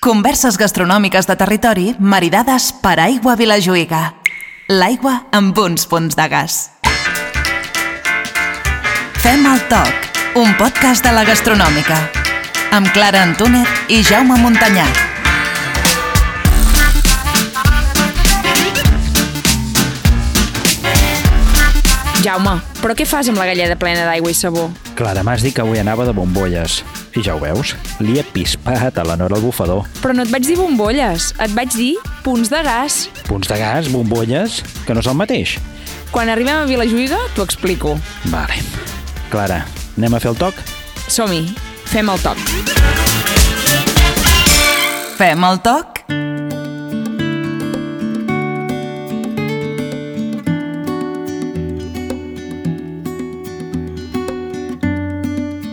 Converses gastronòmiques de territori maridades per aigua Vilajuïga. L'aigua amb uns punts de gas. Fem el toc, un podcast de la gastronòmica. Amb Clara Antúnez i Jaume Montanyà. Jaume, però què fas amb la galleda plena d'aigua i sabó? Clara, m'has dit que avui anava de bombolles. I ja ho veus, li he pispat a la Nora al bufador. Però no et vaig dir bombolles, et vaig dir punts de gas. Punts de gas, bombolles, que no és el mateix. Quan arribem a Vilajuïga, t'ho explico. Vale. Clara, anem a fer el toc? Som-hi, fem el toc. Fem el toc?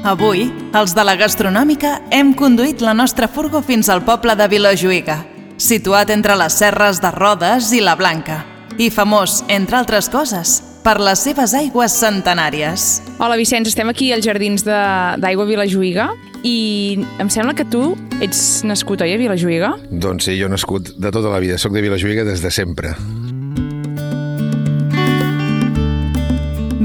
Avui, els de la gastronòmica hem conduït la nostra furgo fins al poble de Vilajuïga, situat entre les serres de Rodes i la Blanca, i famós, entre altres coses, per les seves aigües centenàries. Hola Vicenç, estem aquí als jardins de- d'Aigua Vilajuïga i em sembla que tu ets nascut, oi, a Vilajuïga? Doncs sí, jo he nascut de tota la vida. Soc de Vilajuïga des de sempre.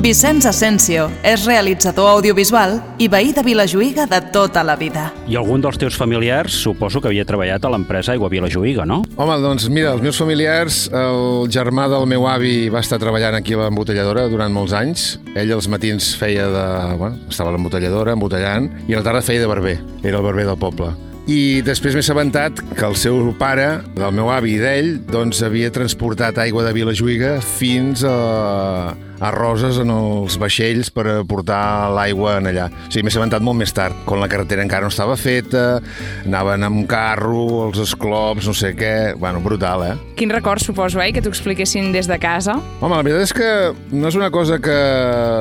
Vicenç Asensio és realitzador audiovisual i veí de Vilajuïga de tota la vida. I algun dels teus familiars suposo que havia treballat a l'empresa Aigua Vilajuïga, no? Home, doncs mira, els meus familiars, el germà del meu avi va estar treballant aquí a l'embotelladora durant molts anys. Ell els matins feia de... Bueno, estava a l'embotelladora, embotellant, i a la tarda feia de barber. Era el barber del poble. I després m'he assabentat que el seu pare, del meu avi i d'ell, doncs havia transportat aigua de Vilajuïga fins a, a Roses en els vaixells per a portar l'aigua en allà. O sigui, m'he assabentat molt més tard, quan la carretera encara no estava feta, anaven amb carro, els esclops, no sé què... Bueno, brutal, eh? Quin record, suposo, eh, que t'ho expliquessin des de casa? Home, la veritat és que no és una cosa que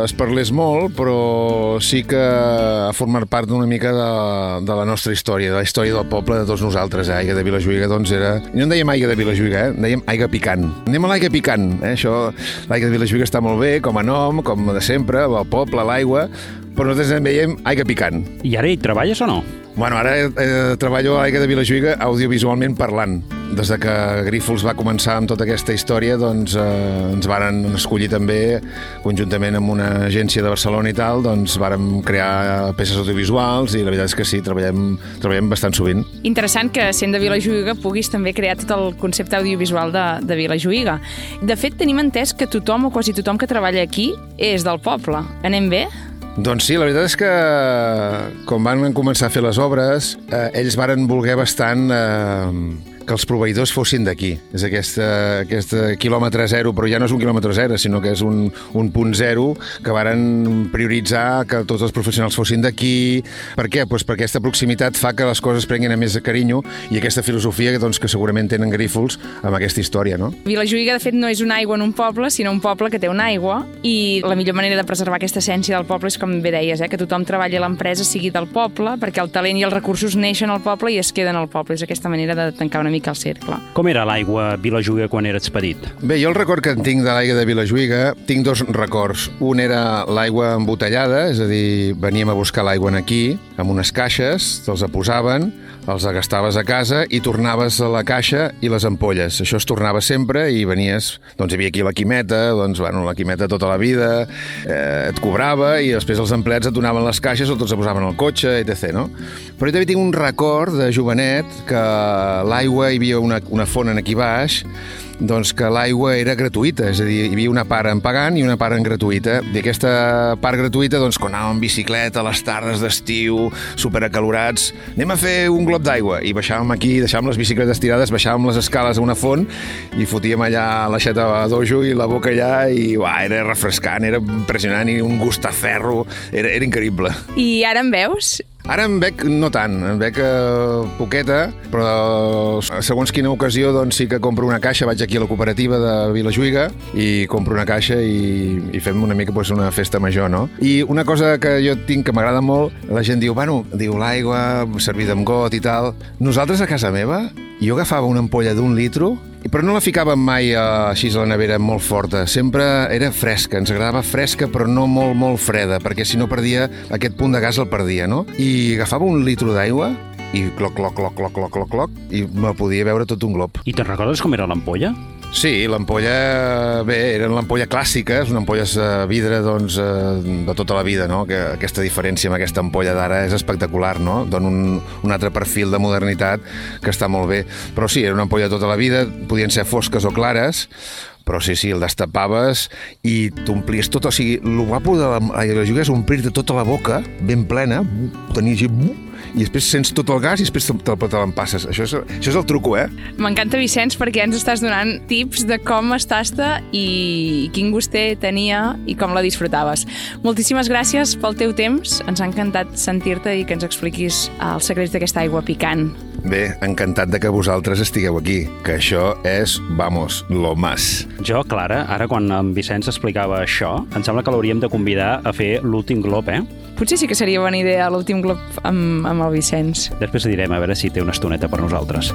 es parlés molt, però sí que ha format part d'una mica de, de la nostra història, de la història del poble de tots nosaltres. Eh? Aigua de Vilajuïga, doncs era... No en dèiem aigua de Vilajuïga, eh? En dèiem aigua picant. Anem a l'aigua picant, eh? Això, l'aigua de Vilajuïga està molt bé, com a nom, com de sempre, el poble, l'aigua, però nosaltres en veiem aigua picant. I ara hi treballes o no? Bueno, ara eh, treballo a l'Aigua de Vilajuïga audiovisualment parlant. Des de que Grífols va començar amb tota aquesta història, doncs eh, ens varen escollir també, conjuntament amb una agència de Barcelona i tal, doncs vàrem crear peces audiovisuals i la veritat és que sí, treballem, treballem bastant sovint. Interessant que, sent de Vilajuïga, puguis també crear tot el concepte audiovisual de, de Vilajuïga. De fet, tenim entès que tothom o quasi tothom que treballa aquí és del poble. Anem bé? Doncs sí, la veritat és que quan van començar a fer les obres, eh, ells varen voler bastant eh, que els proveïdors fossin d'aquí. És aquesta, aquest quilòmetre zero, però ja no és un quilòmetre zero, sinó que és un, un punt zero que varen prioritzar que tots els professionals fossin d'aquí. Per què? Pues perquè aquesta proximitat fa que les coses prenguin a més de carinyo i aquesta filosofia doncs, que segurament tenen Grífols amb aquesta història, no? Vilajuïga, de fet, no és una aigua en un poble, sinó un poble que té una aigua i la millor manera de preservar aquesta essència del poble és, com bé deies, eh, que tothom treballi a l'empresa sigui del poble, perquè el talent i els recursos neixen al poble i es queden al poble. És aquesta manera de tancar una mica el cercle. Com era l'aigua a Vilajuïga quan eres petit? Bé, jo el record que en tinc de l'aigua de Vilajuïga, tinc dos records. Un era l'aigua embotellada, és a dir, veníem a buscar l'aigua en aquí, amb unes caixes, te'ls posaven, els agastaves a casa i tornaves a la caixa i les ampolles. Això es tornava sempre i venies... Doncs hi havia aquí la quimeta, doncs, bueno, la quimeta tota la vida, eh, et cobrava i després els empleats et donaven les caixes o te'ls posaven al cotxe, etc. No? Però jo també tinc un record de jovenet que l'aigua, hi havia una, una font aquí baix, doncs que l'aigua era gratuïta, és a dir, hi havia una part en pagant i una part en gratuïta. I aquesta part gratuïta, doncs, quan anàvem en bicicleta a les tardes d'estiu, superacalorats, anem a fer un glob d'aigua. I baixàvem aquí, deixàvem les bicicletes tirades, baixàvem les escales a una font i fotíem allà l'aixeta d'ojo i la boca allà i uah, era refrescant, era impressionant i un gust a ferro, era, era increïble. I ara em veus? Ara en bec no tant, en bec eh, poqueta, però segons quina ocasió doncs sí que compro una caixa, vaig aquí a la cooperativa de Vilajuïga i compro una caixa i, i fem una mica pues, una festa major, no? I una cosa que jo tinc que m'agrada molt, la gent diu, bueno, diu l'aigua servida amb got i tal. Nosaltres a casa meva, jo agafava una ampolla d'un litro però no la ficàvem mai eh, així a la nevera molt forta. Sempre era fresca, ens agradava fresca però no molt, molt freda, perquè si no perdia aquest punt de gas el perdia, no? I agafava un litro d'aigua i cloc, cloc, cloc, cloc, cloc, cloc, cloc, i me podia veure tot un glob. I te'n recordes com era l'ampolla? Sí, l'ampolla, bé, eren l'ampolla clàssica, és una ampolla de vidre doncs, eh, de tota la vida, no? que aquesta diferència amb aquesta ampolla d'ara és espectacular, no? dona un, un altre perfil de modernitat que està molt bé. Però sí, era una ampolla de tota la vida, podien ser fosques o clares, però sí, sí, el destapaves i t'omplies tot, o sigui, el guapo de la, la juga és omplir-te tota la boca ben plena, tenir així, i després sents tot el gas i després te, te, te l'empasses. Això, és, això és el truco, eh? M'encanta, Vicenç, perquè ens estàs donant tips de com es tasta i quin gust té, tenia i com la disfrutaves. Moltíssimes gràcies pel teu temps. Ens ha encantat sentir-te i que ens expliquis els secrets d'aquesta aigua picant. Bé, encantat de que vosaltres estigueu aquí, que això és, vamos, lo más. Jo, Clara, ara quan en Vicenç explicava això, em sembla que l'hauríem de convidar a fer l'últim glob, eh? Potser sí que seria bona idea l'últim glob amb, amb el Vicenç. Després direm a veure si té una estoneta per nosaltres.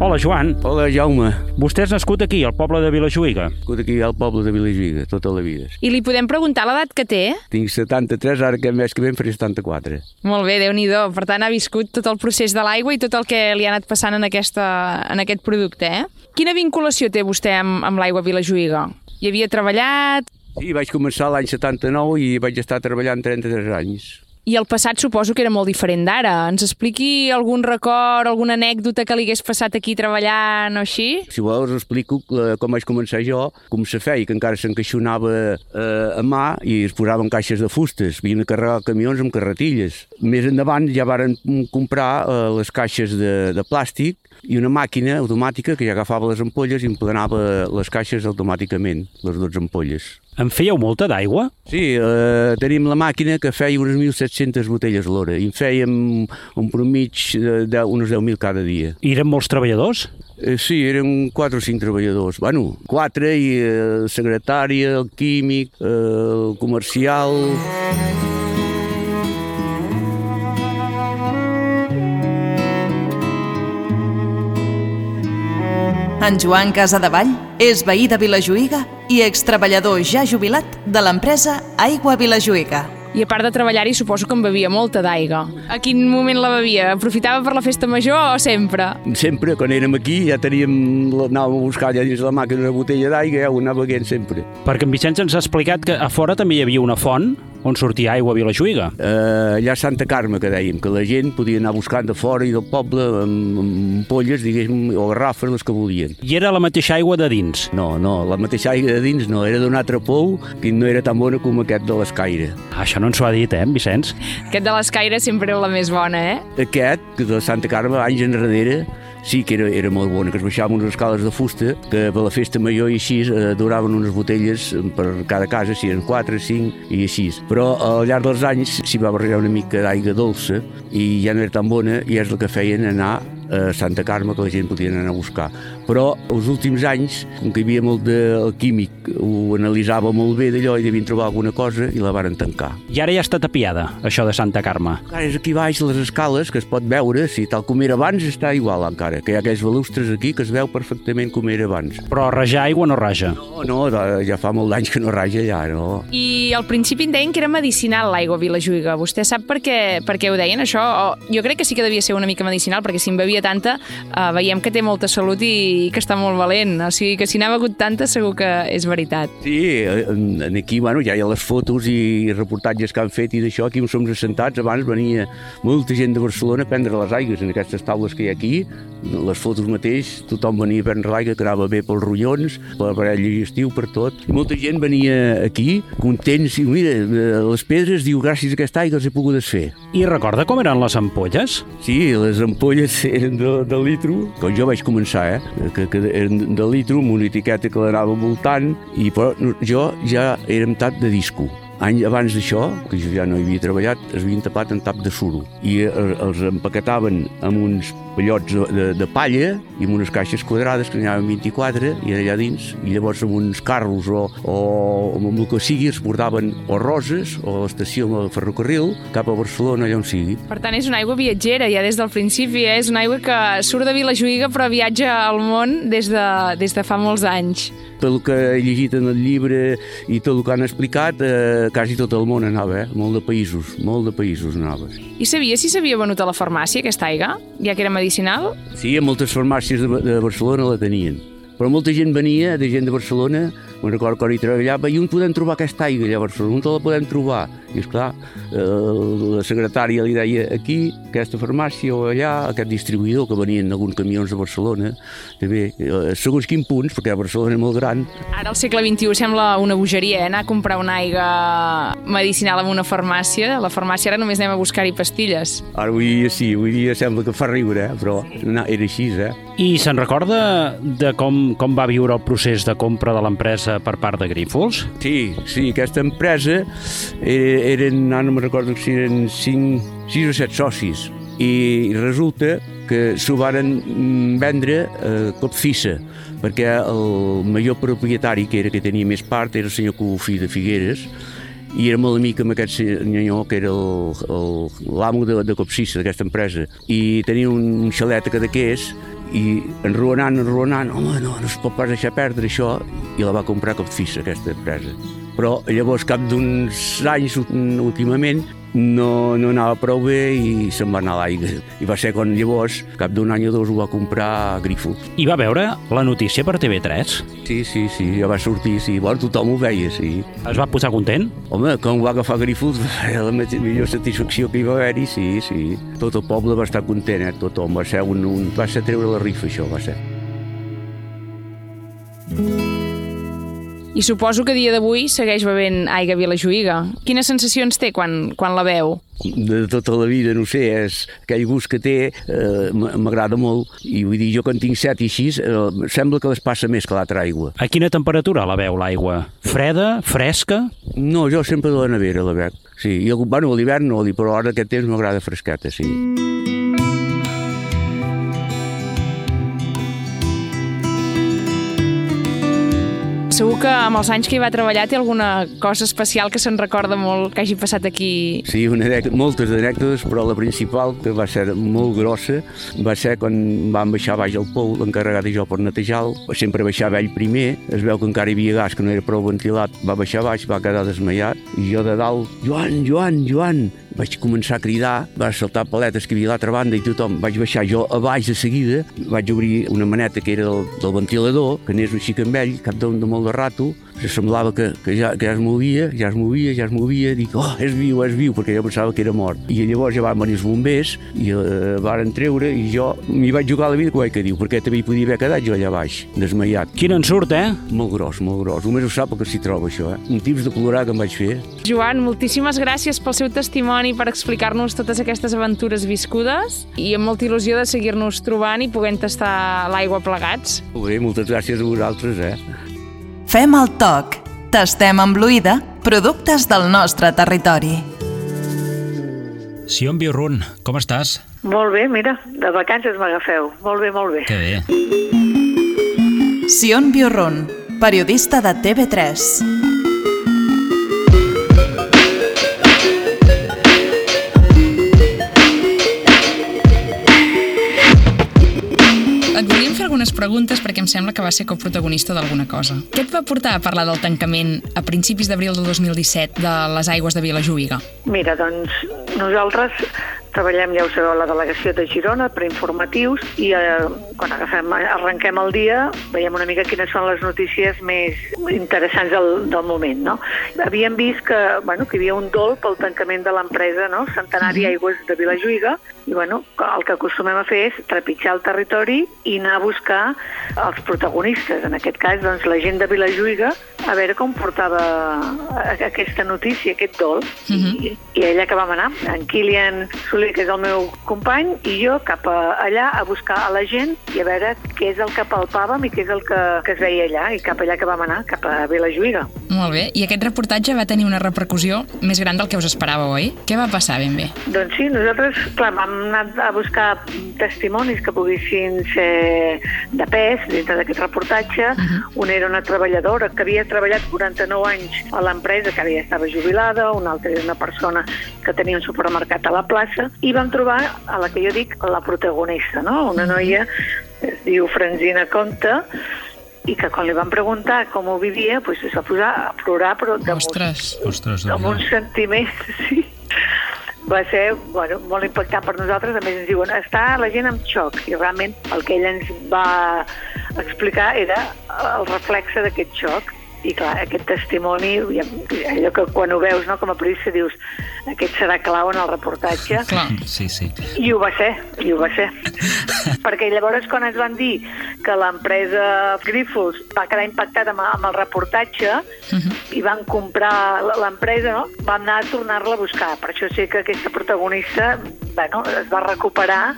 Hola, Joan. Hola, Jaume. Vostè és nascut aquí, al poble de Vilajuïga. Nascut aquí al poble de Vilajuïga, tota la vida. I li podem preguntar l'edat que té? Tinc 73, ara que mes que ve en faré 74. Molt bé, déu nhi Per tant, ha viscut tot el procés de l'aigua i tot el que li ha anat passant en, aquesta, en aquest producte, eh? Quina vinculació té vostè amb, amb l'aigua Vilajuïga? Hi havia treballat? Sí, vaig començar l'any 79 i vaig estar treballant 33 anys. I el passat suposo que era molt diferent d'ara. Ens expliqui algun record, alguna anècdota que li hagués passat aquí treballant o així? Si vols, explico eh, com vaig començar jo, com se feia, que encara s'encaixonava eh, a mà i es posaven caixes de fustes. Havien de carregar camions amb carretilles. Més endavant ja varen comprar eh, les caixes de, de plàstic i una màquina automàtica que ja agafava les ampolles i emplenava les caixes automàticament, les 12 ampolles. En fèieu molta d'aigua? Sí, eh, tenim la màquina que feia unes 1.700 botelles l'hora i en fèiem un promig de, de unes 10.000 cada dia. I eren molts treballadors? Eh, sí, eren 4 o 5 treballadors. Bueno, 4 i eh, secretària, el químic, eh, el comercial... En Joan Casadevall és veí de Vilajuïga i extreballador ja jubilat de l'empresa Aigua Vilajuïga. I a part de treballar-hi, suposo que en bevia molta d'aigua. A quin moment la bevia? Aprofitava per la festa major o sempre? Sempre, quan érem aquí, ja teníem, anàvem a buscar allà dins la màquina una botella d'aigua i ja ho anava beguent sempre. Perquè en Vicenç ens ha explicat que a fora també hi havia una font on sortia aigua a Vilajuïga. Uh, allà a Santa Carme, que dèiem, que la gent podia anar buscant de fora i del poble amb, amb polles, diguéssim, o garrafes, les que volien. I era la mateixa aigua de dins? No, no, la mateixa aigua de dins no, era d'un altre pou que no era tan bona com aquest de l'Escaire. Ah, això no ens ho ha dit, eh, en Vicenç? Aquest de l'Escaire sempre era la més bona, eh? Aquest, que de Santa Carme, anys enrere, sí que era, era molt bona, que es baixaven unes escales de fusta, que per la festa major i així eh, duraven unes botelles per cada casa, si eren 4, 5 i així. Però al llarg dels anys s'hi va barrejar una mica d'aigua dolça i ja no era tan bona i és el que feien anar a Santa Carme que la gent podia anar a buscar. Però els últims anys, com que hi havia molt de el químic, ho analitzava molt bé d'allò i devien trobar alguna cosa i la varen tancar. I ara ja està tapiada, això de Santa Carme. Encara és aquí baix les escales que es pot veure, si tal com era abans està igual encara, que hi ha aquells balustres aquí que es veu perfectament com era abans. Però rajar aigua no raja. No, no, ja fa molt d'anys que no raja ja, no. I al principi em deien que era medicinal l'aigua a Vilajuïga. Vostè sap per què, per què ho deien, això? O, jo crec que sí que devia ser una mica medicinal, perquè si en bevia tanta, eh, veiem que té molta salut i que està molt valent. O sigui que si n'ha begut tanta segur que és veritat. Sí, en, en aquí, bueno, ja hi ha les fotos i reportatges que han fet i d'això, aquí on som assentats, abans venia molta gent de Barcelona a prendre les aigües en aquestes taules que hi ha aquí, les fotos mateix, tothom venia a prendre l'aigua, que anava bé pels ronyons, per l'aparell digestiu, per tot. I molta gent venia aquí, contents, i mira, les pedres, diu, gràcies a aquesta aigua els he pogut desfer. I recorda com eren les ampolles? Sí, les ampolles eren de, de litro, quan jo vaig començar, eh, que, que eren de litro, amb una etiqueta que l'anava voltant, i però jo ja amb tap de disco. Any abans d'això, que jo ja no hi havia treballat, es havien tapat en tap de suro i els empaquetaven amb uns pallots de, de palla i amb unes caixes quadrades que n'hi havia 24 i allà dins, i llavors amb uns carros o, o amb el que sigui es portaven o roses o a l'estació del ferrocarril cap a Barcelona, allà on sigui. Per tant, és una aigua viatgera ja des del principi, eh? és una aigua que surt de Vilajuïga però viatja al món des de, des de fa molts anys. Tot el que he llegit en el llibre i tot el que han explicat, eh, quasi tot el món anava, eh? molt de països, molt de països anava. I sabia si s'havia venut a la farmàcia aquesta aigua, ja que era medicinal? Sí, a moltes farmàcies de, de Barcelona la tenien. Però molta gent venia, de gent de Barcelona, me'n recordo quan hi treballava, i on podem trobar aquesta aigua allà a Barcelona? On te la podem trobar? I esclar, eh, la secretària li deia aquí, aquesta farmàcia o allà, aquest distribuïdor que venien alguns camions de Barcelona, també, eh, segons quin punts, perquè Barcelona és molt gran. Ara al segle XXI sembla una bogeria, eh? anar a comprar una aigua medicinal en una farmàcia. A la farmàcia ara només anem a buscar-hi pastilles. Ara avui dia sí, avui dia sembla que fa riure, eh? però no, era així, eh? I se'n recorda de com, com va viure el procés de compra de l'empresa per part de Grífols? Sí, sí, aquesta empresa era, eren, no, no me'n recordo si eren 5, 6 o 7 socis i resulta que s'ho varen mm, vendre a Copfissa perquè el major propietari que era que tenia més part era el senyor Cofí de Figueres i era molt amic amb aquest senyor que era l'amo de, de Copsissa, d'aquesta empresa i tenia un xalet a Cadaqués i enruanant, enruanant, home, no, no es pot pas deixar perdre això, i la va comprar Copfissa, aquesta empresa. Però llavors, cap d'uns anys últimament, no, no anava prou bé i se'n va anar a l'aigua. I va ser quan llavors, cap d'un any o dos, ho va comprar Grifo. I va veure la notícia per TV3? Sí, sí, sí, ja va sortir, sí. Bueno, tothom ho veia, sí. Es va posar content? Home, quan ho va agafar Grifo, la millor satisfacció que hi va haver-hi, sí, sí. Tot el poble va estar content, eh? tothom. Va ser, un, un... va ser treure la rifa, això, va ser. I suposo que a dia d'avui segueix bevent aigua Vilajuïga. Quines sensacions té quan, quan la veu? de tota la vida, no sé, és aquell gust que té, eh, m'agrada molt, i vull dir, jo quan tinc set i així, eh, sembla que les passa més que l'altra aigua. A quina temperatura la veu, l'aigua? Freda? Fresca? No, jo sempre de la nevera la bec, sí, i bueno, a l'hivern no, però ara aquest temps m'agrada fresqueta, sí. Segur que amb els anys que hi va treballar té alguna cosa especial que se'n recorda molt que hagi passat aquí. Sí, una moltes anècdotes, però la principal, que va ser molt grossa, va ser quan vam baixar baix al pou, l'encarregat de jo per netejar-lo. Sempre baixava ell primer, es veu que encara hi havia gas, que no era prou ventilat, va baixar baix, va quedar desmaiat, i jo de dalt, Joan, Joan, Joan, vaig començar a cridar, va saltar paletes que hi havia a l'altra banda i tothom, vaig baixar jo a baix de seguida, vaig obrir una maneta que era del, del ventilador, que n'és un xic amb ell, cap de, de molt de rato, semblava que, que, ja, que ja es movia, ja es movia, ja es movia, dic, oh, és viu, és viu, perquè jo pensava que era mort. I llavors ja van venir els bombers i eh, varen treure i jo m'hi vaig jugar la vida, que, que diu, perquè també hi podia haver quedat jo allà baix, desmaiat. Quin ensurt, eh? Molt gros, molt gros. Només ho sap que s'hi troba, això, eh? Un tips de plorar que em vaig fer. Joan, moltíssimes gràcies pel seu testimoni, per explicar-nos totes aquestes aventures viscudes i amb molta il·lusió de seguir-nos trobant i podent tastar l'aigua plegats. Molt bé, moltes gràcies a vosaltres, eh? Fem el toc. Tastem amb l'oïda productes del nostre territori. Sion Biurrun, com estàs? Molt bé, mira, de vacances m'agafeu. Molt bé, molt bé. Que bé. Sion Biurrun, periodista de TV3. Algunes preguntes perquè em sembla que va ser coprotagonista d'alguna cosa. Què et va portar a parlar del tancament a principis d'abril del 2017 de les aigües de Vilajuïga? Mira, doncs nosaltres treballem, ja ho sabeu, a la delegació de Girona per informatius i eh, quan agafem, arrenquem el dia veiem una mica quines són les notícies més interessants del, del moment. No? Havíem vist que, bueno, que hi havia un dol pel tancament de l'empresa no? Centenari Aigües de Vilajuïga i bueno, el que acostumem a fer és trepitjar el territori i anar a buscar els protagonistes. En aquest cas, doncs, la gent de Vilajuïga a veure com portava aquesta notícia, aquest dol. Uh -huh. I, I allà que vam anar, en Kilian Soler, que és el meu company, i jo cap a allà a buscar a la gent i a veure què és el que palpàvem i què és el que, que es veia allà, i cap allà que vam anar, cap a Vilajuïga. Molt bé, i aquest reportatge va tenir una repercussió més gran del que us esperàveu, oi? Què va passar ben bé? Doncs sí, nosaltres, clar, vam anar a buscar testimonis que poguessin ser de pes dintre d'aquest reportatge. Uh -huh. Una era una treballadora que havia treballat 49 anys a l'empresa, que ara ja estava jubilada, una altra era una persona que tenia un supermercat a la plaça, i vam trobar a la que jo dic la protagonista, no? una noia es diu Franzina Conte, i que quan li van preguntar com ho vivia, doncs es va posar a plorar, però de, Ostres. Ostres, amb Déu-n'hi-do. uns sentiments, sí. Va ser bueno, molt impactant per nosaltres. A més, ens diuen, està la gent en xoc. I realment el que ell ens va explicar era el reflexe d'aquest xoc. I clar, aquest testimoni, allò que quan ho veus no, com a periodista dius aquest serà clau en el reportatge. Clar. Sí, sí. I ho va ser, i ho va ser. Perquè llavors quan ens van dir que l'empresa Grifols va quedar impactada amb, amb el reportatge i van comprar l'empresa, no? van anar a tornar-la a buscar. Per això sé que aquesta protagonista bueno, es va recuperar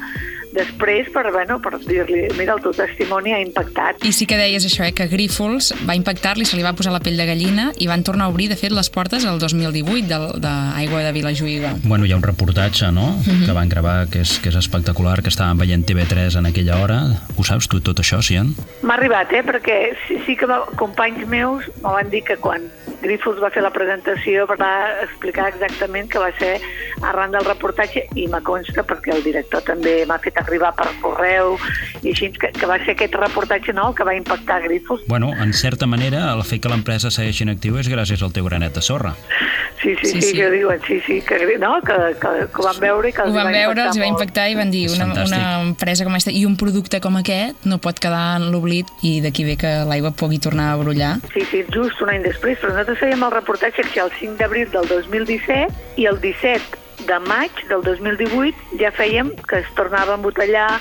després per, bueno, per dir-li, mira, el teu testimoni ha impactat. I sí que deies això, eh, que Grífols va impactar-li, se li va posar la pell de gallina i van tornar a obrir, de fet, les portes el 2018 del- d'Aigua de Vilajuïga. Bueno, hi ha un reportatge, no?, que van gravar, que és, que és espectacular, que estàvem veient TV3 en aquella hora. Ho saps tu, tot això, Sian? M'ha arribat, eh? perquè sí, sí que companys meus me van dir que quan Grifols va fer la presentació va explicar exactament que va ser arran del reportatge i me consta perquè el director també m'ha fet arribar per correu i així que, que va ser aquest reportatge no, que va impactar Grifols. Bueno, en certa manera, el fet que l'empresa segueixi en actiu és gràcies al teu granet de sorra. Sí, sí, Sí, sí, sí. sí, que diuen, sí, sí, que, no, que, que, que ho van veure i que Ho els van va veure, els va molt. impactar i van dir una, fantàstic. una empresa com aquesta i un producte com aquest no pot quedar en l'oblit i d'aquí ve que l'aigua pugui tornar a brollar. Sí, sí, just un any després, però nosaltres fèiem el reportatge que el 5 d'abril del 2017 i el 17 de maig del 2018 ja fèiem que es tornava a embotellar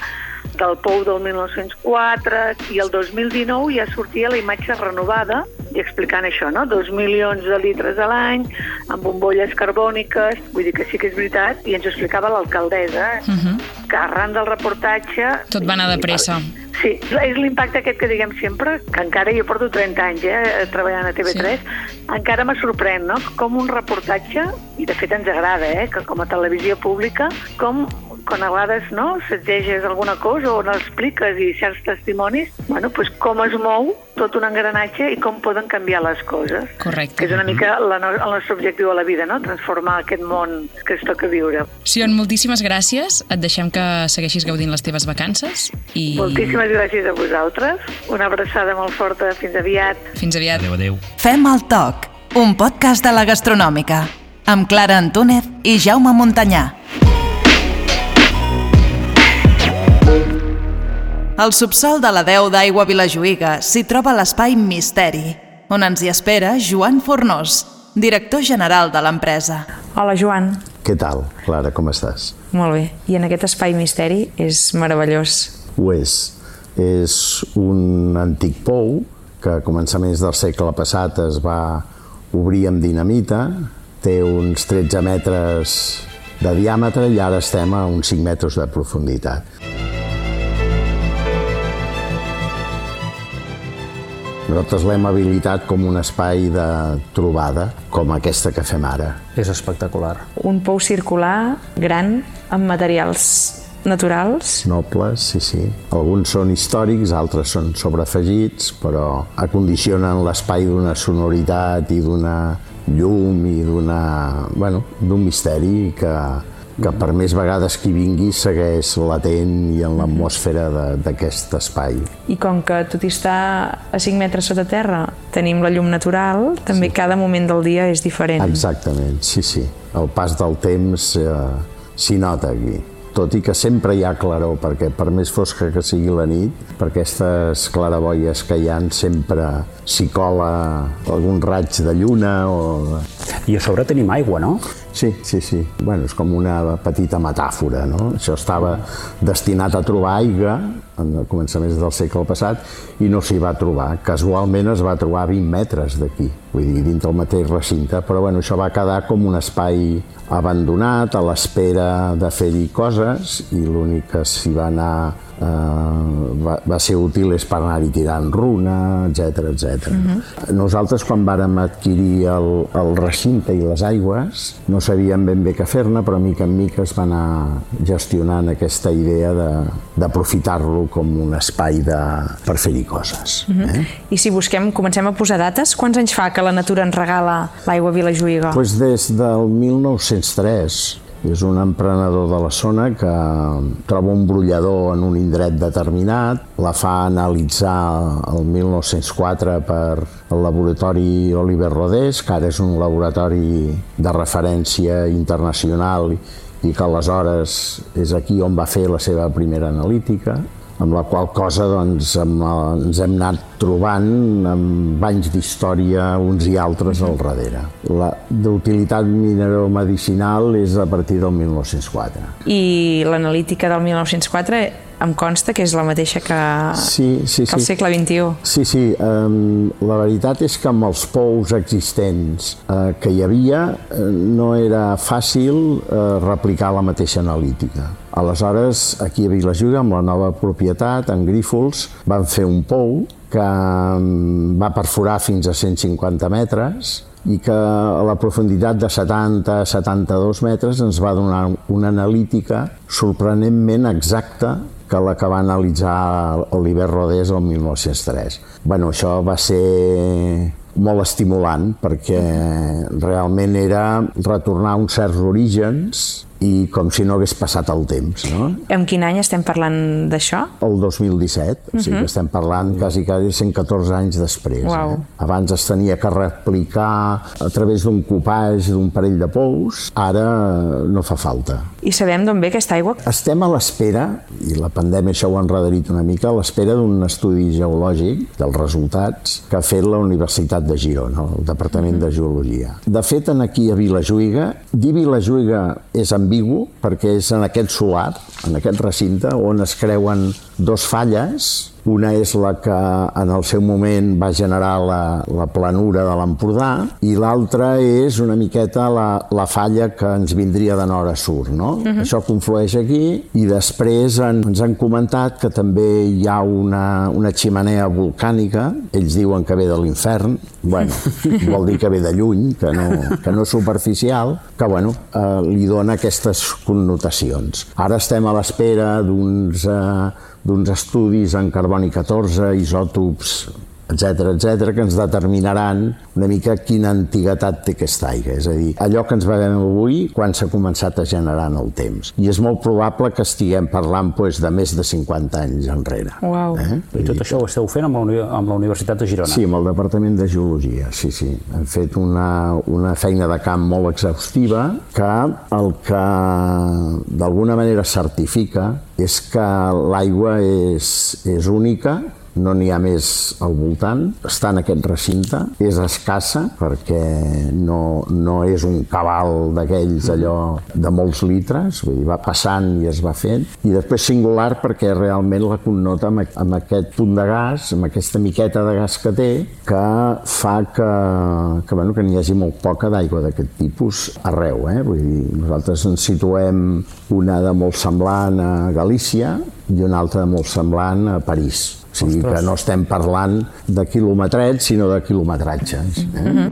del Pou del 1904 i el 2019 ja sortia la imatge renovada i explicant això, no? Dos milions de litres a l'any, amb bombolles carbòniques, vull dir que sí que és veritat, i ens ho explicava l'alcaldessa, eh? que arran del reportatge... Tot va anar de pressa. Sí, és l'impacte aquest que diguem sempre, que encara jo porto 30 anys eh, treballant a TV3, sí. encara me sorprèn, no?, com un reportatge, i de fet ens agrada, eh, que com a televisió pública, com quan a vegades no, s'exegeix alguna cosa o n'expliques i certs testimonis, bueno, pues com es mou tot un engranatge i com poden canviar les coses. Correcte. Que és una mica la, no- el nostre objectiu a la vida, no? transformar aquest món que es toca viure. Sion, moltíssimes gràcies. Et deixem que segueixis gaudint les teves vacances i Moltíssimes gràcies a vosaltres. Una abraçada molt forta. Fins aviat. fins aviat. Adéu, adéu. Fem el toc, un podcast de la gastronòmica, amb Clara Antúnez i Jaume Montanyà. Al subsol de la Deu d'Aigua Vilajuïga s'hi troba l'espai Misteri, on ens hi espera Joan Fornós, director general de l'empresa. Hola, Joan. Què tal, Clara, com estàs? Molt bé. I en aquest espai misteri és meravellós. Ho és. És un antic pou que a començaments del segle passat es va obrir amb dinamita, té uns 13 metres de diàmetre i ara estem a uns 5 metres de profunditat. Nosaltres l'hem habilitat com un espai de trobada, com aquesta que fem ara. És espectacular. Un pou circular, gran, amb materials naturals. Nobles, sí, sí. Alguns són històrics, altres són sobreafegits, però acondicionen l'espai d'una sonoritat i d'una llum i d'una... bueno, d'un misteri que, que per més vegades que vingui segueix latent i en l'atmosfera de- d'aquest espai. I com que tot hi està a 5 metres sota terra, tenim la llum natural, també sí. cada moment del dia és diferent. Exactament, sí, sí. El pas del temps eh, s'hi nota aquí. Tot i que sempre hi ha claror, perquè per més fosca que sigui la nit, per aquestes claraboies que hi han sempre s'hi cola algun raig de lluna o... I a sobre tenim aigua, no? Sí, sí, sí. Bueno, és com una petita metàfora, no? Això estava destinat a trobar aigua en començaments del segle passat i no s'hi va trobar. Casualment es va trobar a 20 metres d'aquí, vull dir, dintre el mateix recinte, però bueno, això va quedar com un espai abandonat, a l'espera de fer-hi coses i l'únic que s'hi va anar eh, va, va ser útil és per anar-hi tirant runa, etc etc. Nosaltres, quan vàrem adquirir el, el recinte i les aigües, no sabíem ben bé què fer-ne, però mica en mica es va anar gestionant aquesta idea de- d'aprofitar-lo com un espai de, per fer-hi coses. Eh? I si busquem, comencem a posar dates, quants anys fa que la natura ens regala l'aigua Vilajuïga? Pues des del 1903 És un emprenedor de la zona que troba un brollador en un indret determinat, la fa analitzar el 1904 per el laboratori Oliver Rodés, que ara és un laboratori de referència internacional i que aleshores és aquí on va fer la seva primera analítica amb la qual cosa doncs, amb, ens hem anat trobant amb anys d'història uns i altres al darrere. La d'utilitat mineromedicinal és a partir del 1904. I l'analítica del 1904 em consta que és la mateixa que, sí, sí, que al sí. segle XXI. Sí, sí. Um, la veritat és que amb els pous existents uh, que hi havia uh, no era fàcil uh, replicar la mateixa analítica. Aleshores, aquí a Vilajuga, amb la nova propietat, en Grífols, van fer un pou que um, va perforar fins a 150 metres i que a la profunditat de 70-72 metres ens va donar una analítica sorprenentment exacta que la que va analitzar Oliver Rodés el 1903. Bueno, això va ser molt estimulant perquè realment era retornar a uns certs orígens i com si no hagués passat el temps. No? En quin any estem parlant d'això? El 2017, o sigui que estem parlant quasi, quasi 114 anys després. Uau. Eh? Abans es tenia que replicar a través d'un copatge d'un parell de pous, ara no fa falta. I sabem d'on ve aquesta aigua? Estem a l'espera, i la pandèmia això ho ha enrederit una mica, a l'espera d'un estudi geològic dels resultats que ha fet la Universitat de Girona, el Departament de Geologia. De fet, en aquí a Vilajuïga, dir Vilajuïga és ambigu perquè és en aquest solar, en aquest recinte, on es creuen dos falles, una és la que en el seu moment va generar la, la planura de l'Empordà i l'altra és una miqueta la, la falla que ens vindria de nord a sud. No? Uh -huh. Això conflueix aquí i després en, ens han comentat que també hi ha una, una ximenea volcànica, ells diuen que ve de l'infern, bueno, vol dir que ve de lluny, que no, que no és superficial, que bueno, eh, li dona aquestes connotacions. Ara estem a l'espera d'uns eh, d'uns estudis en carboni 14, isòtops, etc etc que ens determinaran una mica quina antiguitat té aquesta aigua. És a dir, allò que ens veiem avui, quan s'ha començat a generar en el temps. I és molt probable que estiguem parlant pues, de més de 50 anys enrere. Uau. Eh? I tot això ho esteu fent amb la, uni amb la Universitat de Girona? Sí, amb el Departament de Geologia, sí, sí. Hem fet una, una feina de camp molt exhaustiva que el que d'alguna manera certifica és que l'aigua és, és única, no n'hi ha més al voltant, està en aquest recinte, és escassa perquè no, no és un cabal d'aquells allò de molts litres, vull dir, va passant i es va fent, i després singular perquè realment la connota amb, amb aquest punt de gas, amb aquesta miqueta de gas que té, que fa que, que, bueno, que n'hi hagi molt poca d'aigua d'aquest tipus arreu. Eh? Vull dir, nosaltres ens situem una de molt semblant a Galícia i una altra de molt semblant a París. O sigui que no estem parlant de quilometrets, sinó de quilometratges. Eh?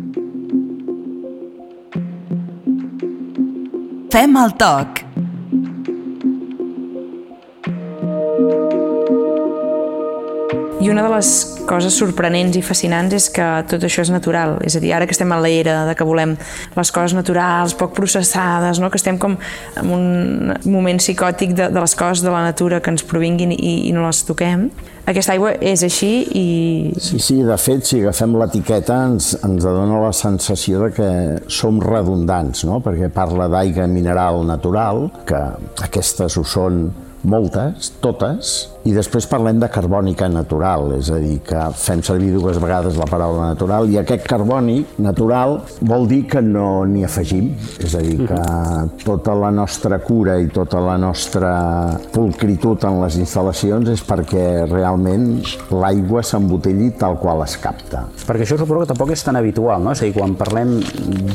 Fem el toc. Una de les coses sorprenents i fascinants és que tot això és natural. És a dir, ara que estem a l'era de que volem les coses naturals, poc processades, no? que estem com en un moment psicòtic de, de les coses de la natura que ens provinguin i, i no les toquem, aquesta aigua és així i... Sí, sí, de fet, si agafem l'etiqueta ens, ens dona la sensació de que som redundants, no? perquè parla d'aigua mineral natural, que aquestes ho són moltes, totes, i després parlem de carbònica natural, és a dir, que fem servir dues vegades la paraula natural, i aquest carbònic natural vol dir que no n'hi afegim, és a dir, que tota la nostra cura i tota la nostra pulcritud en les instal·lacions és perquè realment l'aigua s'embotelli tal qual es capta. Perquè això suposo que tampoc és tan habitual, no? És a dir, quan parlem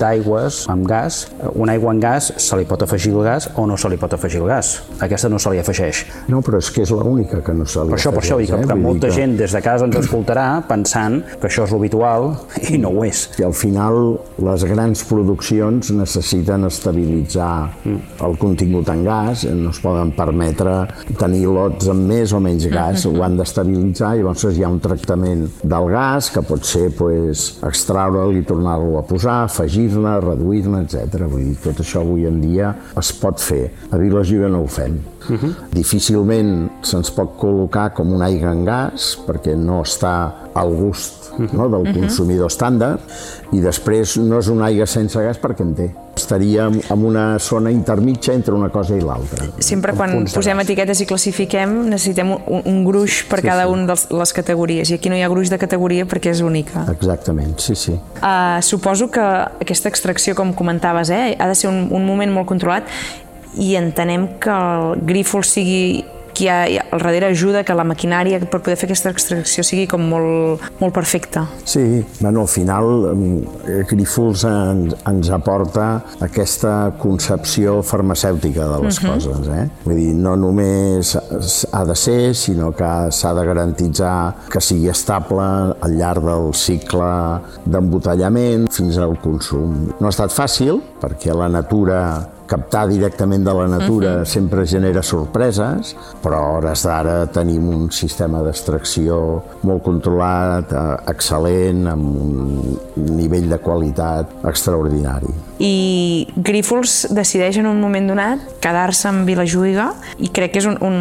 d'aigües amb gas, una aigua amb gas se li pot afegir el gas o no se li pot afegir el gas. Aquesta no se li afegeix. No, però és que és l'única que no li Per això, per això, i que, que eh? Vull molta dir gent des de casa ens escoltarà pensant que això és l'habitual i no ho és. I al final les grans produccions necessiten estabilitzar el contingut en gas, no es poden permetre tenir lots amb més o menys gas, ho han d'estabilitzar i llavors hi ha un tractament del gas que pot ser pues, extraure'l i tornar-lo a posar, afegir-ne, reduir-ne, etc. Vull dir, tot això avui en dia es pot fer. A Vilajuiga no ho fem. Uh -huh. Difícilment se'ns pot col·locar com una aigua en gas perquè no està al gust no, del consumidor estàndard i després no és una aigua sense gas perquè en té. Estaríem en una zona intermitja entre una cosa i l'altra. Sempre quan posem etiquetes i classifiquem necessitem un, un gruix per Sí, cada sí. una de les categories i aquí no hi ha gruix de categoria perquè és única. Exactament, sí, sí. Uh, suposo que aquesta extracció, com comentaves, eh, ha de ser un, un moment molt controlat i entenem que el Grífol sigui qui ha, al darrere ajuda que la maquinària per poder fer aquesta extracció sigui com molt, molt perfecta. Sí, bueno, al final eh, Grífols ens, ens aporta aquesta concepció farmacèutica de les uh -huh. coses. Eh? Vull dir, no només ha de ser, sinó que s'ha de garantitzar que sigui estable al llarg del cicle d'embotellament fins al consum. No ha estat fàcil, perquè la natura captar directament de la natura uh -huh. sempre genera sorpreses, però a hores d'ara tenim un sistema d'extracció molt controlat, eh, excel·lent, amb un nivell de qualitat extraordinari. I Grífols decideix en un moment donat quedar-se en Vilajuïga i crec que és un, un,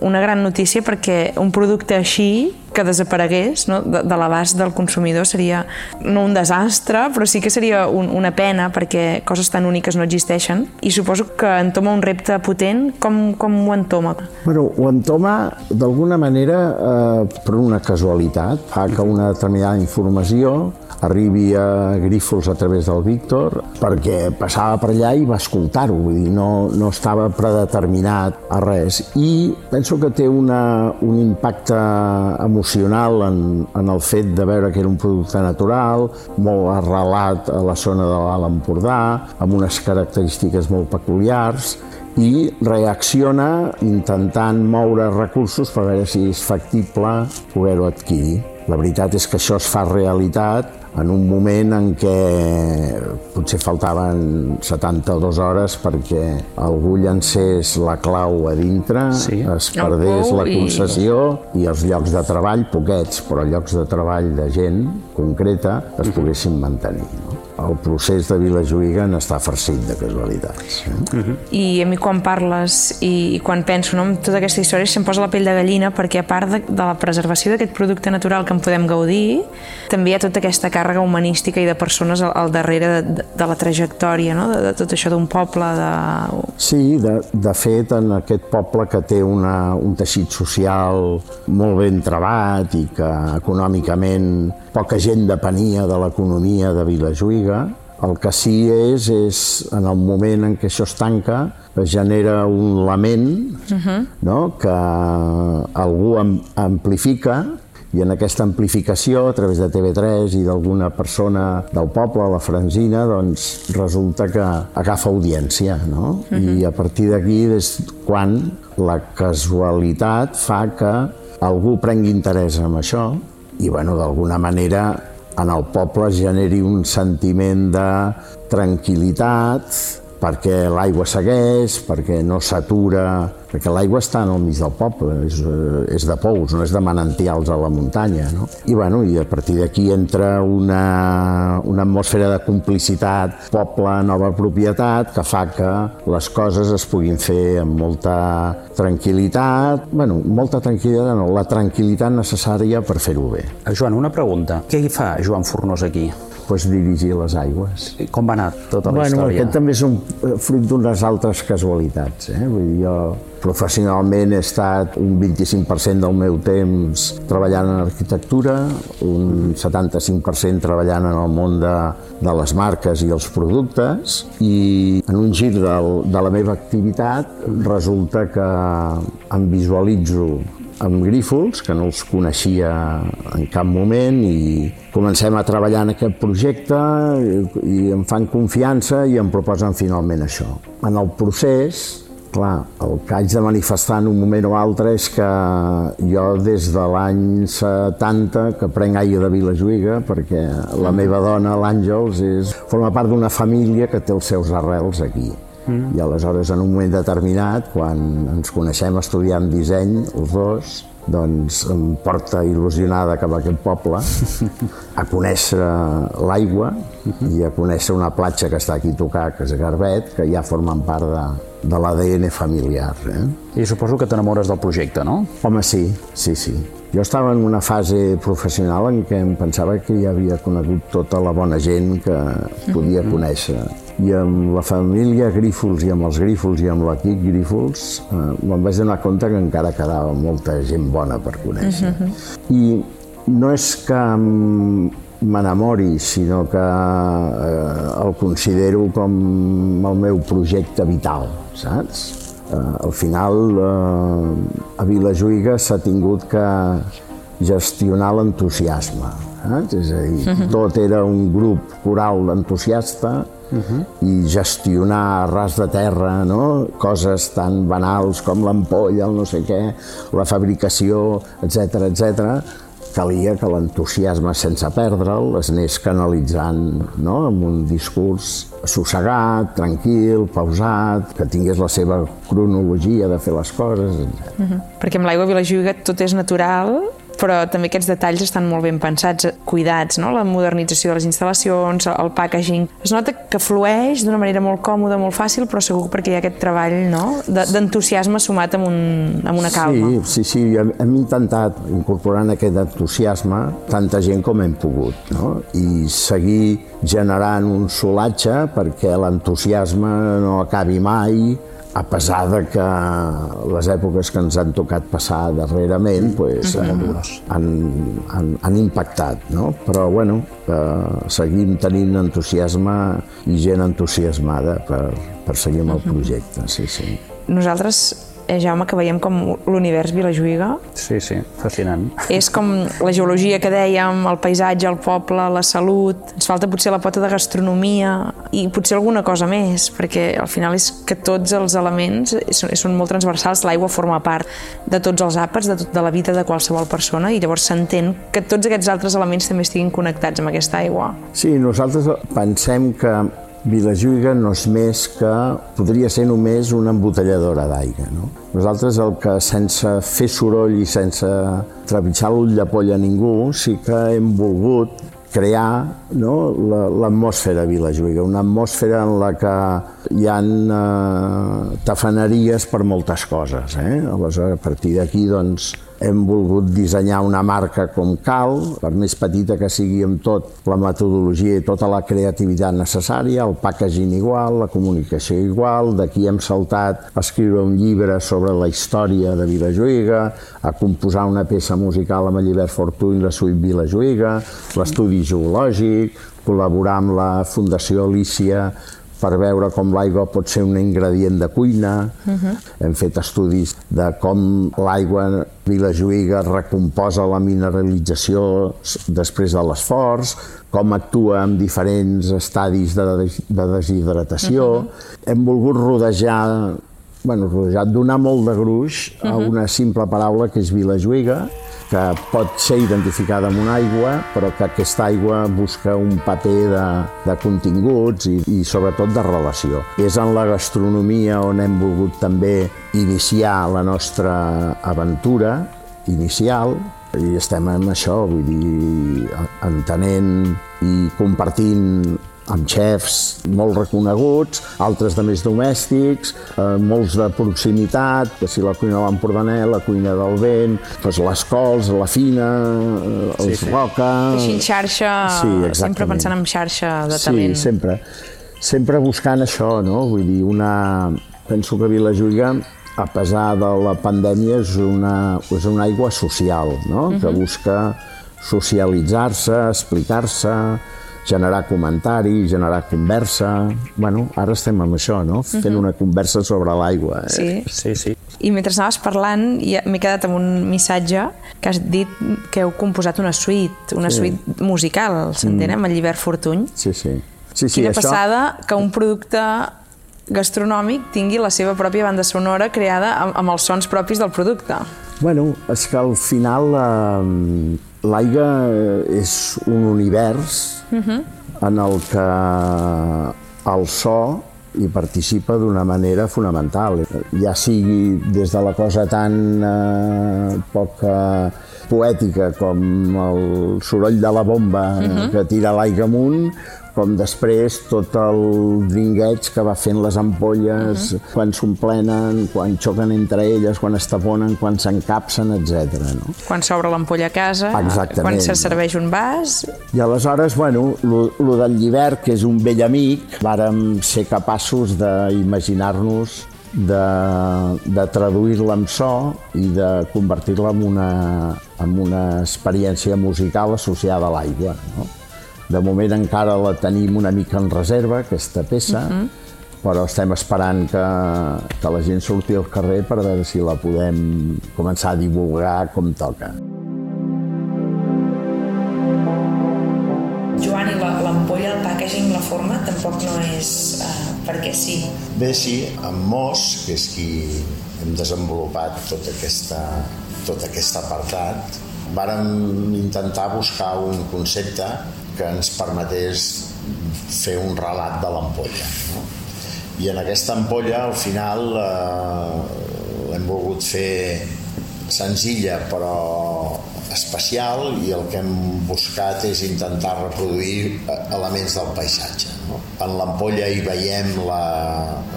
una gran notícia perquè un producte així que desaparegués no? de, de l'abast del consumidor seria no un desastre, però sí que seria un, una pena perquè coses tan úniques no existeixen i suposo que entoma un repte potent. Com, com ho entoma? Bueno, ho entoma d'alguna manera eh, per una casualitat, fa que una determinada informació arribi a Grífols a través del Víctor perquè passava per allà i va escoltar-ho, vull dir, no, no estava predeterminat a res. I penso que té una, un impacte emocional en, en el fet de veure que era un producte natural, molt arrelat a la zona de l'Alt Empordà, amb unes característiques molt peculiars, i reacciona intentant moure recursos per veure si és factible poder-ho adquirir. La veritat és que això es fa realitat en un moment en què potser faltaven 72 hores perquè algú llancés la clau a dintre, Sí. es perdés la i- concessió i els llocs de treball, poquets, però llocs de treball de gent concreta, es poguessin mantenir. El procés de Vilajuïga n'està farcit de casualitats. Eh? I a mi quan parles i, i quan penso no, en tota aquesta història se'm posa la pell de gallina perquè a part de, de la preservació d'aquest producte natural que en podem gaudir, també hi ha tota aquesta càrrega humanística i de persones al, al darrere de, de la trajectòria, no? de, de tot això d'un poble, de... Sí, de, de fet, en aquest poble que té una, un teixit social molt ben trebat i que econòmicament poca gent depenia de l'economia de Vilajuïga, el que sí és, és en el moment en què això es tanca, es genera un lament no? que algú am amplifica i en aquesta amplificació, a través de TV3 i d'alguna persona del poble, la Franzina, doncs resulta que agafa audiència, no? I a partir d'aquí és quan la casualitat fa que algú prengui interès en això i, bueno, d'alguna manera en el poble generi un sentiment de tranquil·litat, perquè l'aigua segueix, perquè no s'atura, perquè l'aigua està al mig del poble, és, eh, és de pous, no és de manantials a la muntanya. No? I, bueno, I a partir d'aquí entra una, una atmosfera de complicitat, poble, nova propietat, que fa que les coses es puguin fer amb molta tranquil·litat, bueno, molta tranquil·litat, no, la tranquil·litat necessària per fer-ho bé. Joan, una pregunta. Què hi fa Joan Fornós aquí? Pues, dirigir les aigües. I Com va anar tota la Bueno, història? aquest també és un eh, fruit d'unes altres casualitats. Eh? Vull dir, jo professionalment he estat un 25% del meu temps treballant en arquitectura, un 75% treballant en el món de, de les marques i els productes, i en un gir del, de la meva activitat resulta que em visualitzo amb Grífols, que no els coneixia en cap moment, i comencem a treballar en aquest projecte i, em fan confiança i em proposen finalment això. En el procés, clar, el que haig de manifestar en un moment o altre és que jo des de l'any 70 que prenc aigua de Vilajuïga perquè la meva dona, l'Àngels, és, forma part d'una família que té els seus arrels aquí. Mm. I aleshores, en un moment determinat, quan ens coneixem estudiant disseny, els dos, doncs em porta il·lusionada cap a aquest poble a conèixer l'aigua i a conèixer una platja que està aquí a tocar, que és Garbet, que ja formen part de, de l'ADN familiar. Eh? I suposo que t'enamores del projecte, no? Home, sí, sí, sí. Jo estava en una fase professional en què em pensava que ja havia conegut tota la bona gent que podia conèixer. I amb la família Grífols i amb els Grífols i amb l'equip Grífols eh, me'n vaig donar compte que encara quedava molta gent bona per conèixer. I no és que m'enamori, sinó que eh, el considero com el meu projecte vital, saps? Eh, al final, eh, a Vilajuïga s'ha tingut que gestionar l'entusiasme. Saps? És a dir, tot era un grup coral entusiasta i gestionar a ras de terra no? coses tan banals com l'ampolla, el no sé què, la fabricació, etc etc calia que l'entusiasme sense perdre'l es anés canalitzant no? amb un discurs assossegat, tranquil, pausat, que tingués la seva cronologia de fer les coses. Uh -huh. Perquè amb l'aigua Vilajuïga tot és natural, però també aquests detalls estan molt ben pensats, cuidats, no? la modernització de les instal·lacions, el packaging. Es nota que flueix d'una manera molt còmoda, molt fàcil, però segur perquè hi ha aquest treball no? De- d'entusiasme sumat amb, un, amb una calma. Sí, sí, sí, hem intentat incorporar en aquest entusiasme tanta gent com hem pogut, no? I seguir generant un solatge perquè l'entusiasme no acabi mai, a pesar de que les èpoques que ens han tocat passar darrerament pues, han, han, han, han impactat, no? Però, bueno, eh, seguim tenint entusiasme i gent entusiasmada per, per seguir amb el projecte, sí, sí. Nosaltres, eh, Jaume, que veiem com l'univers Vilajuïga Sí, sí, fascinant. és com la geologia que dèiem, el paisatge, el poble, la salut, ens falta potser la pota de gastronomia i potser alguna cosa més, perquè al final és que tots els elements són, són molt transversals, l'aigua forma part de tots els àpats, de, tot, de la vida de qualsevol persona i llavors s'entén que tots aquests altres elements també estiguin connectats amb aquesta aigua. Sí, nosaltres pensem que Vilajuïga no és més que, podria ser només una embotelladora d'aigua. No? Nosaltres el que sense fer soroll i sense trepitjar l'ull de polla a ningú, sí que hem volgut crear no, la- l'atmosfera Vilajuïga, una atmosfera en la que hi ha eh, tafaneries per moltes coses. Eh? Aleshores, a partir d'aquí, doncs, hem volgut dissenyar una marca com cal, per més petita que sigui amb tot, la metodologia i tota la creativitat necessària, el packaging igual, la comunicació igual, d'aquí hem saltat a escriure un llibre sobre la història de Vilajuïga, a composar una peça musical amb el Llibert Fortuny, la suite Vilajuïga, l'estudi geològic, col·laborar amb la Fundació Alícia per veure com l'aigua pot ser un ingredient de cuina. Hem fet estudis de com l'aigua Vilajuïga recomposa la mineralització després de l'esforç, com actua en diferents estadis de, de deshidratació. Hem volgut rodejar bueno, rodejat, donar molt de gruix a una simple paraula que és Vilajuïga, que pot ser identificada amb una aigua, però que aquesta aigua busca un paper de, de continguts i, i sobretot de relació. És en la gastronomia on hem volgut també iniciar la nostra aventura inicial, i estem en això, vull dir, entenent i compartint amb xefs molt reconeguts, altres de més domèstics, eh, molts de proximitat, que si la cuina de l'Empordaner, la cuina del vent, doncs les cols, la fina, eh, els sí, roca... Així xarxa, Sí, sempre pensant en xarxa de talent. Sí, sempre. Sempre buscant això, no? Vull dir, una... Penso que Vilajuïga, a pesar de la pandèmia, és una, és una aigua social, no? Que busca socialitzar-se, explicar-se, generar comentari, generar conversa... Bueno, ara estem amb això, no? Fent una conversa sobre l'aigua. Eh? Sí. Sí, sí. I mentre anaves parlant, ja m'he quedat amb un missatge que has dit que heu composat una suite, una Sí. suite musical, s'entén, amb el Llibert Fortuny. Sí, sí. Sí, sí, Quina això... passada que un producte gastronòmic tingui la seva pròpia banda sonora creada amb, amb els sons propis del producte. Bueno, és que al final eh, l'aigua és un univers uh -huh. en el que el so hi participa d'una manera fonamental. Ja sigui des de la cosa tan eh, poc eh, poètica com el soroll de la bomba uh -huh. que tira l'aigua amunt, com després tot el dringueig que va fent les ampolles, uh -huh. quan s'omplenen, quan xoquen entre elles, quan es taponen, quan s'encapsen, etc. No? Quan s'obre l'ampolla a casa, Exactament. quan se serveix un vas... I aleshores, bueno, lo, del llibert, que és un vell amic, vàrem ser capaços d'imaginar-nos de, de traduir-la en so i de convertir-la en una, en una experiència musical associada a l'aigua. No? De moment encara la tenim una mica en reserva, aquesta peça, uh -huh. però estem esperant que, que la gent surti al carrer per veure si la podem començar a divulgar com toca. Joan, i l'ampolla, el packaging, la forma, tampoc no és uh, perquè sí. Bé, sí, amb Mos, que és qui hem desenvolupat tot, aquesta, tot aquest apartat, vàrem intentar buscar un concepte que ens permetés fer un relat de l'ampolla. No? I en aquesta ampolla, al final, eh, l'hem volgut fer senzilla però especial i el que hem buscat és intentar reproduir eh, elements del paisatge. No? En l'ampolla hi veiem la,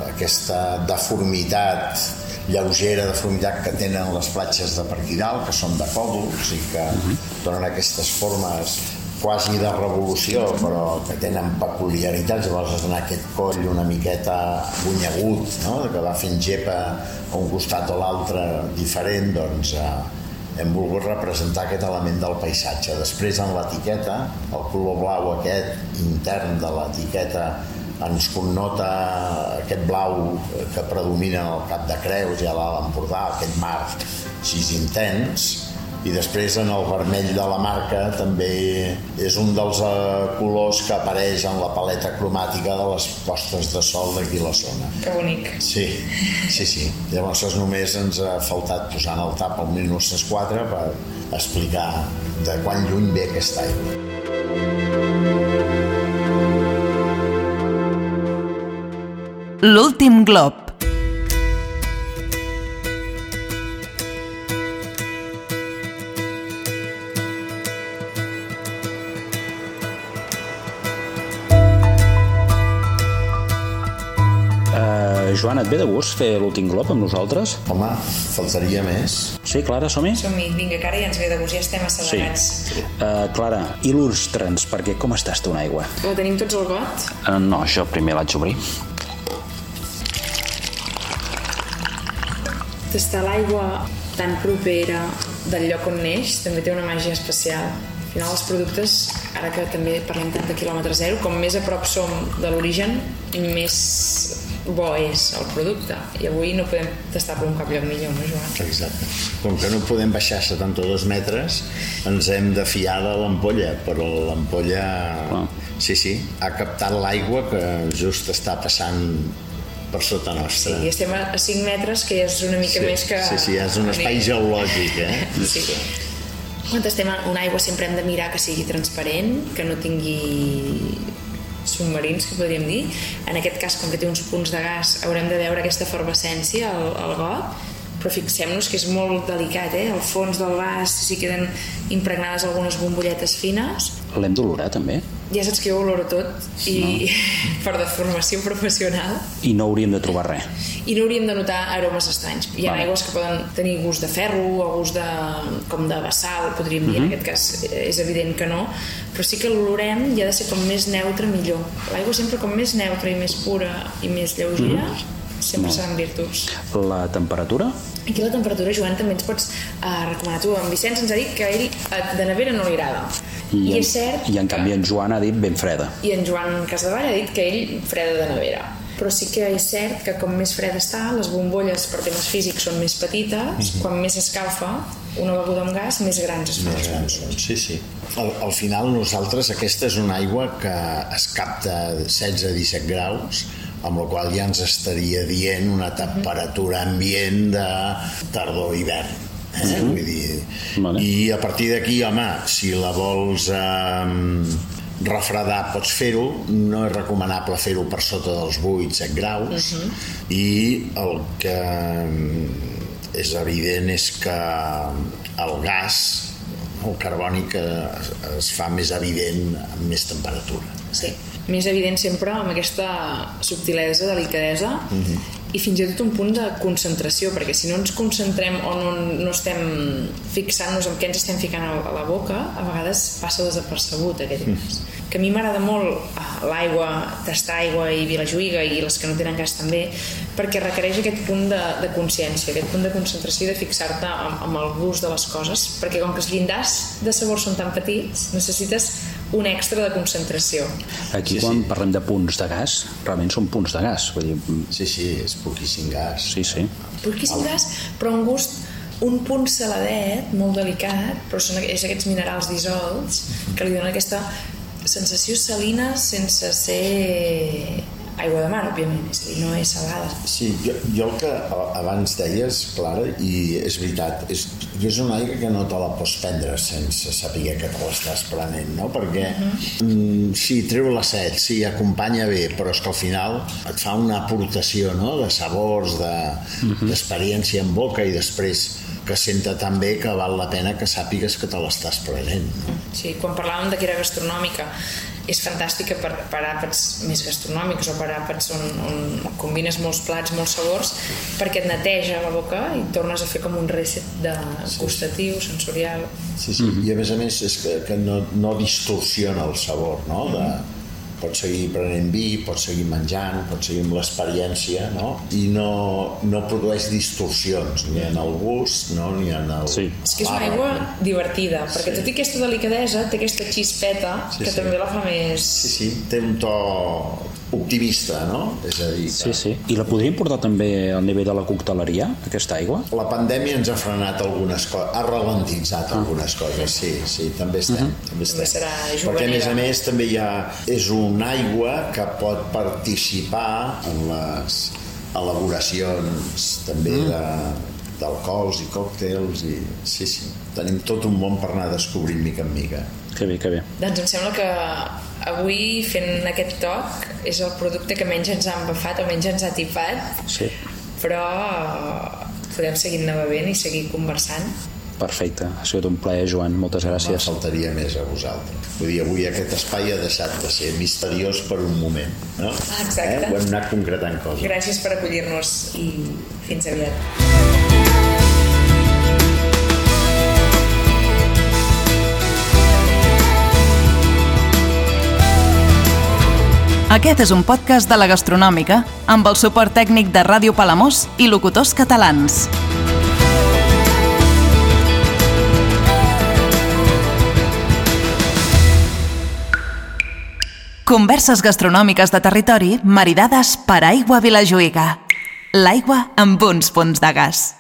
aquesta deformitat lleugera deformitat que tenen les platges de Parquidal, que són de còdols i que donen aquestes formes quasi de revolució, però que tenen peculiaritats, llavors en aquest coll una miqueta bunyagut, no? que va fent gepa a un costat o l'altre diferent, doncs eh, hem volgut representar aquest element del paisatge. Després en l'etiqueta, el color blau aquest intern de l'etiqueta ens connota aquest blau que predomina el cap de Creus i a l'Alt Empordà, aquest mar així intens, i després en el vermell de la marca també és un dels eh, colors que apareix en la paleta cromàtica de les postes de sol d'aquí la zona. Que bonic. Sí, sí, sí. Llavors només ens ha faltat posar en el tap el 1904 per explicar de quan lluny ve aquesta aigua. L'últim glob Joan, et ve de gust fer l'últim glob amb nosaltres? Home, faltaria més. Sí, Clara, som-hi? Som-hi, vinga, que ara ja ens ve de gust, ja estem acelerats. Sí. Uh, Clara, il·lustra'ns, perquè com estàs tu en aigua? La tenim tots al got? Uh, no, això primer l'haig d'obrir. Tastar l'aigua tan propera del lloc on neix també té una màgia especial. Al final els productes, ara que també parlem tant de quilòmetre zero, com més a prop som de l'origen, més bo és el producte i avui no podem tastar per un cap lloc millor, no Joan? Exacte. Com que no podem baixar 72 metres, ens hem de fiar de l'ampolla, però l'ampolla, ah. sí, sí, ha captat l'aigua que just està passant per sota nostra. Sí, estem a 5 metres, que és una mica sí, més que... Sí, sí, és un espai geològic, eh? Sí. Quan estem en una aigua sempre hem de mirar que sigui transparent, que no tingui submarins, que podríem dir. En aquest cas, com que té uns punts de gas, haurem de veure aquesta efervescència al, al got, però fixem-nos que és molt delicat, eh? Al fons del vas si queden impregnades algunes bombolletes fines. L'hem d'olorar, també? Ja saps que jo oloro tot i no. per deformació professional. I no hauríem de trobar res. I no hauríem de notar aromes estranys. Hi ha vale. aigües que poden tenir gust de ferro o gust de, com de bassal, podríem dir, uh -huh. en mhm. aquest cas és evident que no, però sí que l'olorem i ha de ser com més neutre millor. L'aigua sempre com més neutra i més pura i més lleugera, uh -huh sempre seran virtuts. La temperatura? Aquí la temperatura, Joan, també ens pots uh, recomanar. Tu, en Vicenç ens ha dit que a ell uh, de nevera no li agrada. I, I és cert... I en canvi en Joan ha dit ben freda. I en Joan Casadevall ha dit que ell freda de nevera. Però sí que és cert que com més freda està, les bombolles per temes físics són més petites, mm -hmm. quan més escalfa una beguda amb gas, més grans es fan més grans, Sí, sí. Al, al final nosaltres aquesta és una aigua que es capta 16-17 graus amb la qual ja ens estaria dient una temperatura ambient de tardor-hivern. Eh? Mhm. Vull dir, Vale. I a partir d'aquí, home, si la vols eh, refredar pots fer-ho, no és recomanable fer-ho per sota dels 8 7 graus i el que mm, és evident és que el gas el carbònic es fa més evident amb més temperatura. Sí. Més evident sempre amb aquesta subtilesa, delicadesa Mhm. i fins i tot un punt de concentració, perquè si no ens concentrem o no, no estem fixant-nos en què ens estem ficant a la boca, a vegades passa desapercebut aquest gas. Que a mi m'agrada molt eh, l'aigua, tastar aigua i Vilajuïga i les que no tenen gas també, perquè requereix aquest punt de, de consciència, aquest punt de concentració i de fixar-te amb, amb el gust de les coses, perquè com que els llindars de sabor són tan petits, necessites un extra de concentració. Aquí, Sí, quan sí. parlem de punts de gas, realment són punts de gas. Vull dir, Sí, sí, és poquíssim gas. sí, sí. Poquíssim gas, però un gust un punt saladet, molt delicat, però són, és aquests minerals dissolts que li donen aquesta sensació salina sense ser aigua de mar, òbviament, és a dir, no és salada. Sí, jo, jo el que abans deies, Clara, i és veritat, és, és una aigua que no te la pots prendre sense saber que te l'estàs prenent, no? Perquè, mm, sí, treu la set, sí, acompanya bé, però és que al final et fa una aportació, no?, de sabors, de- d'experiència en boca i després que senta tan bé que val la pena que sàpigues que te l'estàs prenent, no? Sí, quan parlàvem de que era gastronòmica, és fantàstica per, per àpats més gastronòmics o per àpats on, on combines molts plats, molts sabors, perquè et neteja la boca i tornes a fer com un reset de gustatiu, sensorial. Sí, sí. I a més a més és que, que no, no distorsiona el sabor, no? De, pots seguir prenent vi, pots seguir menjant, pots seguir amb l'experiència, no? I no, no produeix distorsions, ni en el gust, no? ni en el... Sí. És que és una aigua divertida, perquè Sí. tot i aquesta delicadesa té aquesta xispeta Sí, que sí. també la fa més... Sí, sí, té un to optimista, no? És a dir, Sí, que sí. I la podríem portar també al nivell de la cocteleria, aquesta aigua? la pandèmia ens ha frenat algunes coses, ha ralentitzat algunes coses, sí, sí, també estem. també estem. serà Perquè, a més a més, també hi ha, és una aigua que pot participar en les elaboracions també de d'alcohols i còctels i sí, sí, tenim tot un món per anar descobrint mica en mica. Que bé, que bé. Doncs em sembla que avui fent aquest toc és el producte que menys ens ha embafat o menys ens ha tipat, Sí, però podem seguir-ne bevent i seguir conversant. perfecte. Ha sigut un plaer, Joan. Moltes No gràcies. faltaria més a vosaltres. Vull dir, avui aquest espai ha deixat de ser misteriós per un moment, no? Ah, exacte. Eh? Ho hem anat concretant coses. Gràcies per acollir-nos i fins aviat. Aquest és un podcast de la Gastronòmica, amb el suport tècnic de Ràdio Palamós i locutors catalans. Converses gastronòmiques de territori maridades per aigua Vilajuïga. L'aigua amb uns punts de gas.